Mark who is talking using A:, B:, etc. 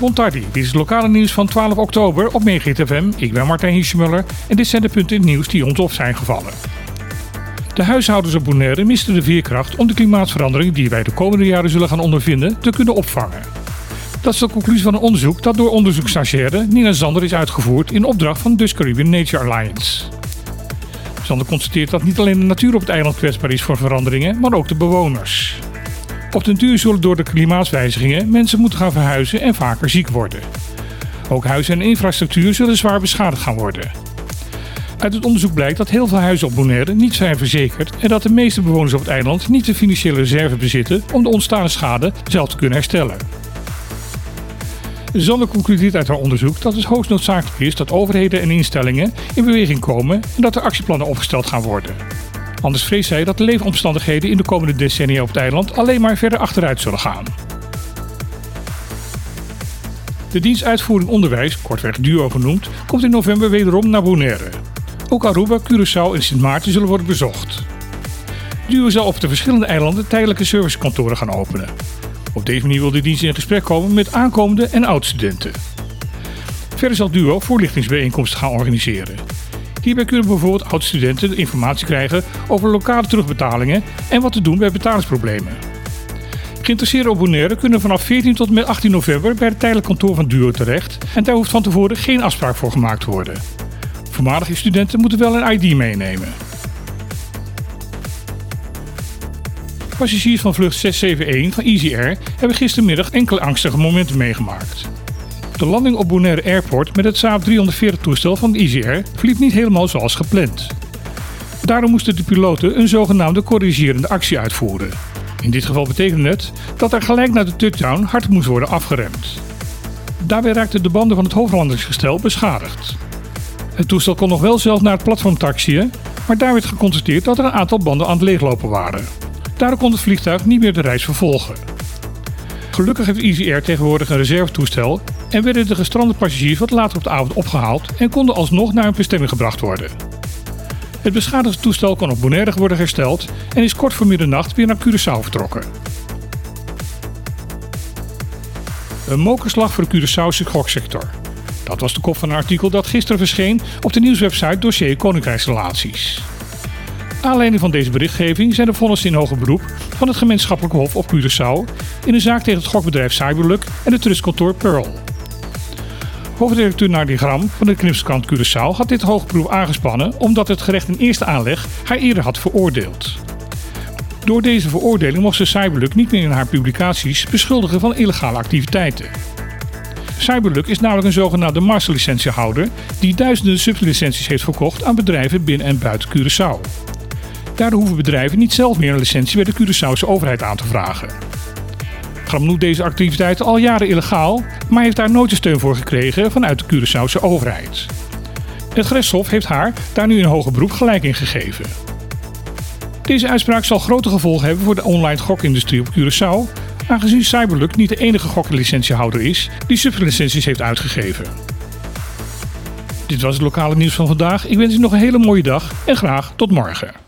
A: Montardi, dit is het lokale nieuws van 12 oktober op FM. Ik ben Martijn Hiesjemuller en dit zijn de punten in het nieuws die ons op zijn gevallen. De huishoudens op Bonaire misten de veerkracht om de klimaatverandering die wij de komende jaren zullen gaan ondervinden te kunnen opvangen. Dat is de conclusie van een onderzoek dat door onderzoeksstagiaire Nina Zander is uitgevoerd in opdracht van Dutch Caribbean Nature Alliance. Zander constateert dat niet alleen de natuur op het eiland kwetsbaar is voor veranderingen, maar ook de bewoners. Op den duur zullen door de klimaatswijzigingen mensen moeten gaan verhuizen en vaker ziek worden. Ook huizen en infrastructuur zullen zwaar beschadigd gaan worden. Uit het onderzoek blijkt dat heel veel huizen op Bonaire niet zijn verzekerd en dat de meeste bewoners op het eiland niet de financiële reserve bezitten om de ontstaande schade zelf te kunnen herstellen. Zander concludeert uit haar onderzoek dat het hoogst noodzakelijk is dat overheden en instellingen in beweging komen en dat er actieplannen opgesteld gaan worden. Anders vreest zij dat de leefomstandigheden in de komende decennia op het eiland alleen maar verder achteruit zullen gaan. De dienst Uitvoering Onderwijs, kortweg DUO genoemd, komt in november wederom naar Bonaire. Ook Aruba, Curaçao en Sint Maarten zullen worden bezocht. DUO zal op de verschillende eilanden tijdelijke servicekantoren gaan openen. Op deze manier wil de dienst in gesprek komen met aankomende en oud-studenten. Verder zal DUO voorlichtingsbijeenkomsten gaan organiseren. Hierbij kunnen bijvoorbeeld oud-studenten informatie krijgen over lokale terugbetalingen en wat te doen bij betalingsproblemen. Geïnteresseerden op Bonaire kunnen vanaf 14 tot met 18 november bij het tijdelijk kantoor van DUO terecht en daar hoeft van tevoren geen afspraak voor gemaakt te worden. Voormalige studenten moeten wel een ID meenemen. Passagiers van vlucht 671 van Easy Air hebben gistermiddag enkele angstige momenten meegemaakt. De landing op Bonaire Airport met het Saab 340 toestel van Easy Air verliep niet helemaal zoals gepland. Daarom moesten de piloten een zogenaamde corrigerende actie uitvoeren. In dit geval betekende het dat er gelijk naar de touchdown hard moest worden afgeremd. Daarbij raakten de banden van het hoofdlandingsgestel beschadigd. Het toestel kon nog wel zelf naar het platform taxiën, maar daar werd geconstateerd dat er een aantal banden aan het leeglopen waren. Daardoor kon het vliegtuig niet meer de reis vervolgen. Gelukkig heeft Easy Air tegenwoordig een reservetoestel en werden de gestrande passagiers wat later op de avond opgehaald en konden alsnog naar hun bestemming gebracht worden. Het beschadigde toestel kon op Bonaire worden hersteld en is kort voor middernacht weer naar Curaçao vertrokken. Een mokerslag voor de Curaçaose goksector. Dat was de kop van een artikel dat gisteren verscheen op de nieuwswebsite Dossier Koninkrijksrelaties. Aanleiding van deze berichtgeving zijn de vonnissen in hoger beroep van het gemeenschappelijk hof op Curaçao in een zaak tegen het gokbedrijf Cyberluck en het trustkantoor Pearl. Hoofdredacteur Nardi Gram van de Knipskrant Curaçao had dit hoogberoep aangespannen omdat het gerecht in eerste aanleg haar eerder had veroordeeld. Door deze veroordeling mocht ze Cyberluck niet meer in haar publicaties beschuldigen van illegale activiteiten. Cyberluck is namelijk een zogenaamde masterlicentiehouder die duizenden sublicenties heeft verkocht aan bedrijven binnen en buiten Curaçao. Daardoor hoeven bedrijven niet zelf meer een licentie bij de Curaçaose overheid aan te vragen. Noemt deze activiteiten al jaren illegaal, maar heeft daar nooit de steun voor gekregen vanuit de Curaçaose overheid. Het gerechtshof heeft haar daar nu een hoger beroep gelijk in gegeven. Deze uitspraak zal grote gevolgen hebben voor de online gokindustrie op Curaçao, aangezien Cyberluck niet de enige goklicentiehouder is die sublicenties heeft uitgegeven. Dit was het lokale nieuws van vandaag. Ik wens u nog een hele mooie dag en graag tot morgen.